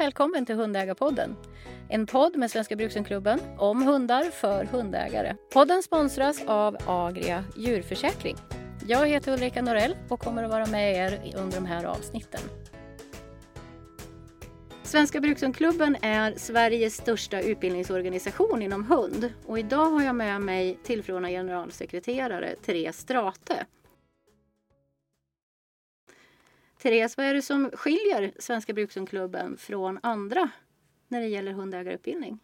välkommen till Hundägarpodden. En podd med Svenska Bruksenklubben om hundar för hundägare. Podden sponsras av Agria djurförsäkring. Jag heter Ulrika Norell och kommer att vara med er under de här avsnitten. Svenska Brukshundklubben är Sveriges största utbildningsorganisation inom hund och idag har jag med mig tillförordnad generalsekreterare Therese Strate. Therese, vad är det som skiljer Svenska Brukshundklubben från andra när det gäller hundägarutbildning?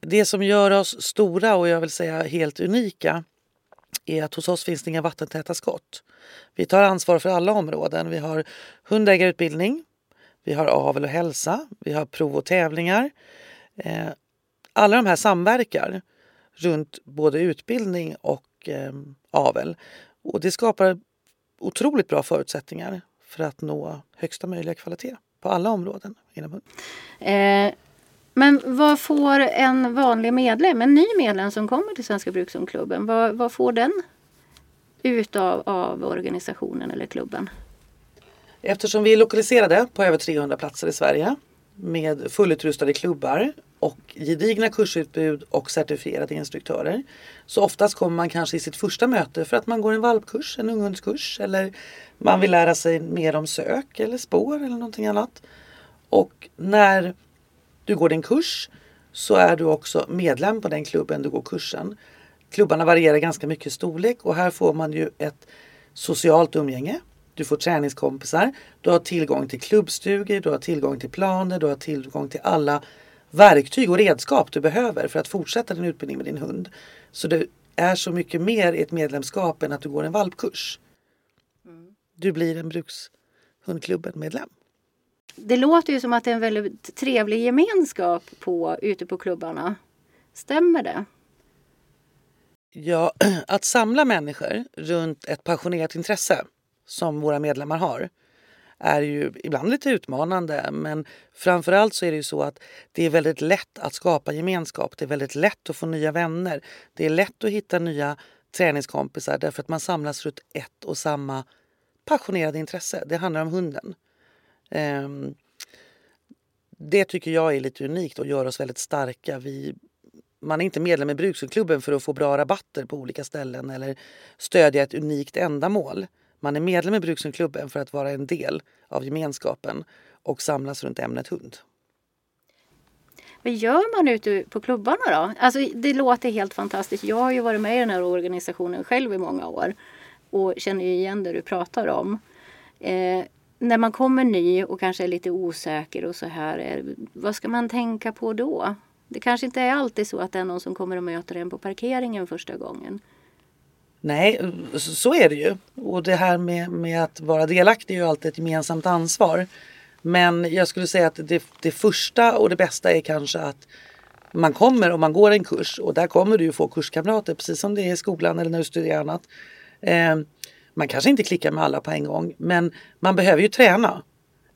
Det som gör oss stora och jag vill säga helt unika är att hos oss finns det inga vattentäta skott. Vi tar ansvar för alla områden. Vi har hundägarutbildning, vi har avel och hälsa, vi har prov och tävlingar. Eh, alla de här samverkar runt både utbildning och eh, avel. Och det skapar otroligt bra förutsättningar för att nå högsta möjliga kvalitet på alla områden inom. Eh, men vad får en vanlig medlem, en ny medlem som kommer till Svenska Brukshundklubben, vad, vad får den utav av organisationen eller klubben? Eftersom vi är lokaliserade på över 300 platser i Sverige med fullutrustade klubbar och gedigna kursutbud och certifierade instruktörer. Så oftast kommer man kanske i sitt första möte för att man går en valpkurs, en unghundskurs eller man vill lära sig mer om sök eller spår eller någonting annat. Och när du går din kurs så är du också medlem på den klubben du går kursen. Klubbarna varierar ganska mycket i storlek och här får man ju ett socialt umgänge du får träningskompisar, du har tillgång till klubbstugor, du har tillgång till planer, du har tillgång till alla verktyg och redskap du behöver för att fortsätta din utbildning med din hund. Så det är så mycket mer i ett medlemskap än att du går en valpkurs. Mm. Du blir en Brukshundklubben-medlem. Det låter ju som att det är en väldigt trevlig gemenskap på, ute på klubbarna. Stämmer det? Ja, att samla människor runt ett passionerat intresse som våra medlemmar har är ju ibland lite utmanande men framförallt så är det ju så att det är väldigt lätt att skapa gemenskap. Det är väldigt lätt att få nya vänner. Det är lätt att hitta nya träningskompisar därför att man samlas runt ett och samma passionerade intresse. Det handlar om hunden. Um, det tycker jag är lite unikt och gör oss väldigt starka. Vi, man är inte medlem i Brukshundklubben för att få bra rabatter på olika ställen eller stödja ett unikt ändamål. Man är medlem i Brukshundklubben för att vara en del av gemenskapen och samlas runt ämnet hund. Vad gör man ute på klubbarna då? Alltså, det låter helt fantastiskt. Jag har ju varit med i den här organisationen själv i många år och känner ju igen det du pratar om. Eh, när man kommer ny och kanske är lite osäker och så här, eh, vad ska man tänka på då? Det kanske inte är alltid så att det är någon som kommer och möter en på parkeringen första gången. Nej, så är det ju. Och det här med, med att vara delaktig är ju alltid ett gemensamt ansvar. Men jag skulle säga att det, det första och det bästa är kanske att man kommer om man går en kurs och där kommer du ju få kurskamrater precis som det är i skolan eller när du studerar annat. Eh, man kanske inte klickar med alla på en gång men man behöver ju träna.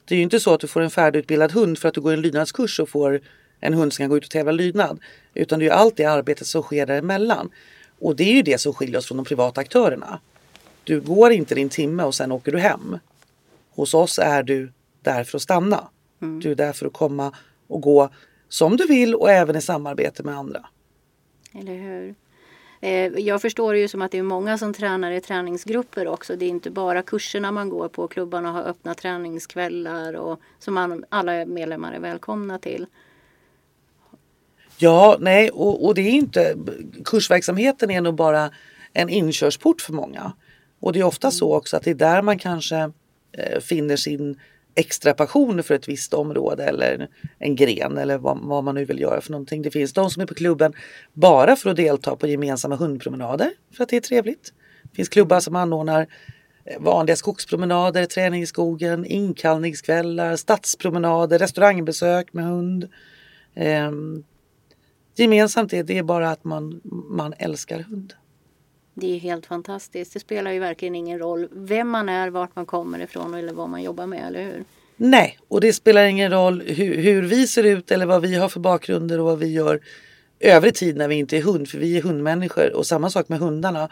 Det är ju inte så att du får en färdigutbildad hund för att du går en lydnadskurs och får en hund som kan gå ut och tävla lydnad. Utan det är ju allt det arbetet som sker däremellan. Och det är ju det som skiljer oss från de privata aktörerna. Du går inte din timme och sen åker du hem. Hos oss är du där för att stanna. Mm. Du är där för att komma och gå som du vill och även i samarbete med andra. Eller hur? Eh, jag förstår ju som att det är många som tränar i träningsgrupper också. Det är inte bara kurserna man går på. Klubbarna har öppna träningskvällar och som alla medlemmar är välkomna till. Ja, nej, och, och det är inte... Kursverksamheten är nog bara en inkörsport för många. Och det är ofta så också att det är där man kanske eh, finner sin extra passion för ett visst område eller en gren eller vad, vad, man nu vill göra för någonting. Det finns de som är på klubben bara för att delta på gemensamma hundpromenader för att det är trevligt. Det finns klubbar som anordnar eh, vanliga skogspromenader, träning i skogen, inkallningskvällar, stadspromenader, restaurangbesök med hund. Um, gemensamt är det bara att man, man älskar hund. Det är helt fantastiskt. Det spelar ju verkligen ingen roll vem man är, vart man kommer ifrån eller vad man jobbar med, eller hur? Nej, och det spelar ingen roll hur, hur vi ser ut eller vad vi har för bakgrunder och vad vi gör övrig tid när vi inte är hund, för vi är hundmänniskor. Och samma sak med hundarna.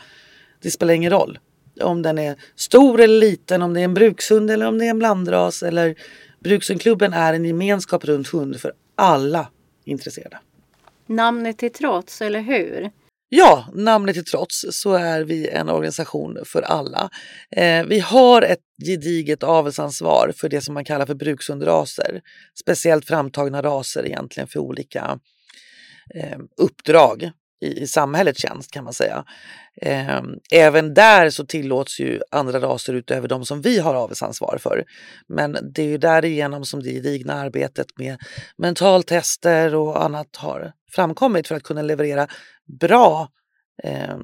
Det spelar ingen roll om den är stor eller liten, om det är en brukshund eller om det är en blandras eller Brukshundklubben är en gemenskap runt hund för alla intresserade. Namnet till trots, eller hur? Ja, namnet till trots så är vi en organisation för alla. Eh, vi har ett gediget avelsansvar för det som man kallar för brukshundraser. Speciellt framtagna raser egentligen för olika eh, uppdrag i, i samhällets tjänst kan man säga. Eh, även där så tillåts ju andra raser utöver de som vi har avelsansvar för. Men det är ju därigenom som det gedigna arbetet med mentaltester och annat har framkommit för att kunna leverera bra eh,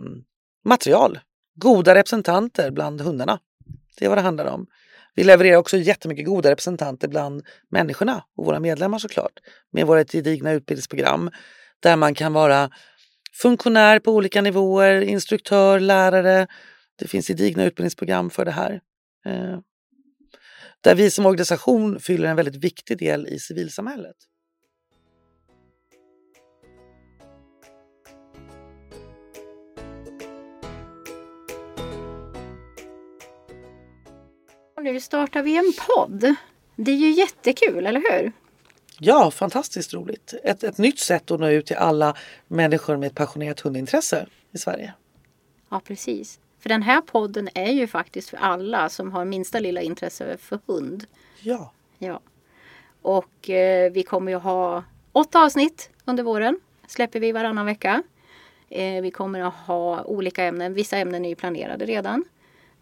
material. Goda representanter bland hundarna. Det är vad det handlar om. Vi levererar också jättemycket goda representanter bland människorna och våra medlemmar såklart. Med vårt gedigna utbildningsprogram där man kan vara funktionär på olika nivåer, instruktör, lärare. Det finns gedigna utbildningsprogram för det här. Eh, där vi som organisation fyller en väldigt viktig del i civilsamhället. Nu startar vi en podd. Det är ju jättekul, eller hur? Ja, fantastiskt roligt. Ett, ett nytt sätt att nå ut till alla människor med ett passionerat hundintresse i Sverige. Ja, precis. För den här podden är ju faktiskt för alla som har minsta lilla intresse för hund. Ja. Ja. Och eh, vi kommer ju ha åtta avsnitt under våren. Släpper vi varannan vecka. Eh, vi kommer att ha olika ämnen. Vissa ämnen är ju planerade redan.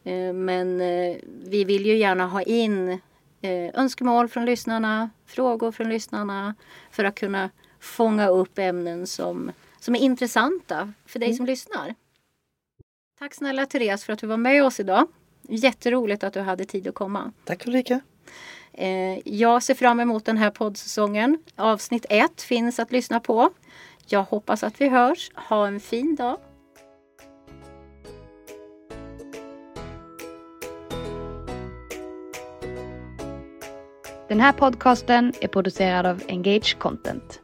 Eh, men eh, vi vill ju gärna ha in eh, önskemål från lyssnarna, frågor från lyssnarna för att kunna fånga upp ämnen som, som är intressanta för dig mm. som lyssnar. Tack snälla Therese för att du var med oss idag. Jätteroligt att du hade tid att komma. Tack Ulrika. Jag ser fram emot den här poddsäsongen. Avsnitt 1 finns att lyssna på. Jag hoppas att vi hörs. Ha en fin dag. Den här podcasten är producerad av Engage Content.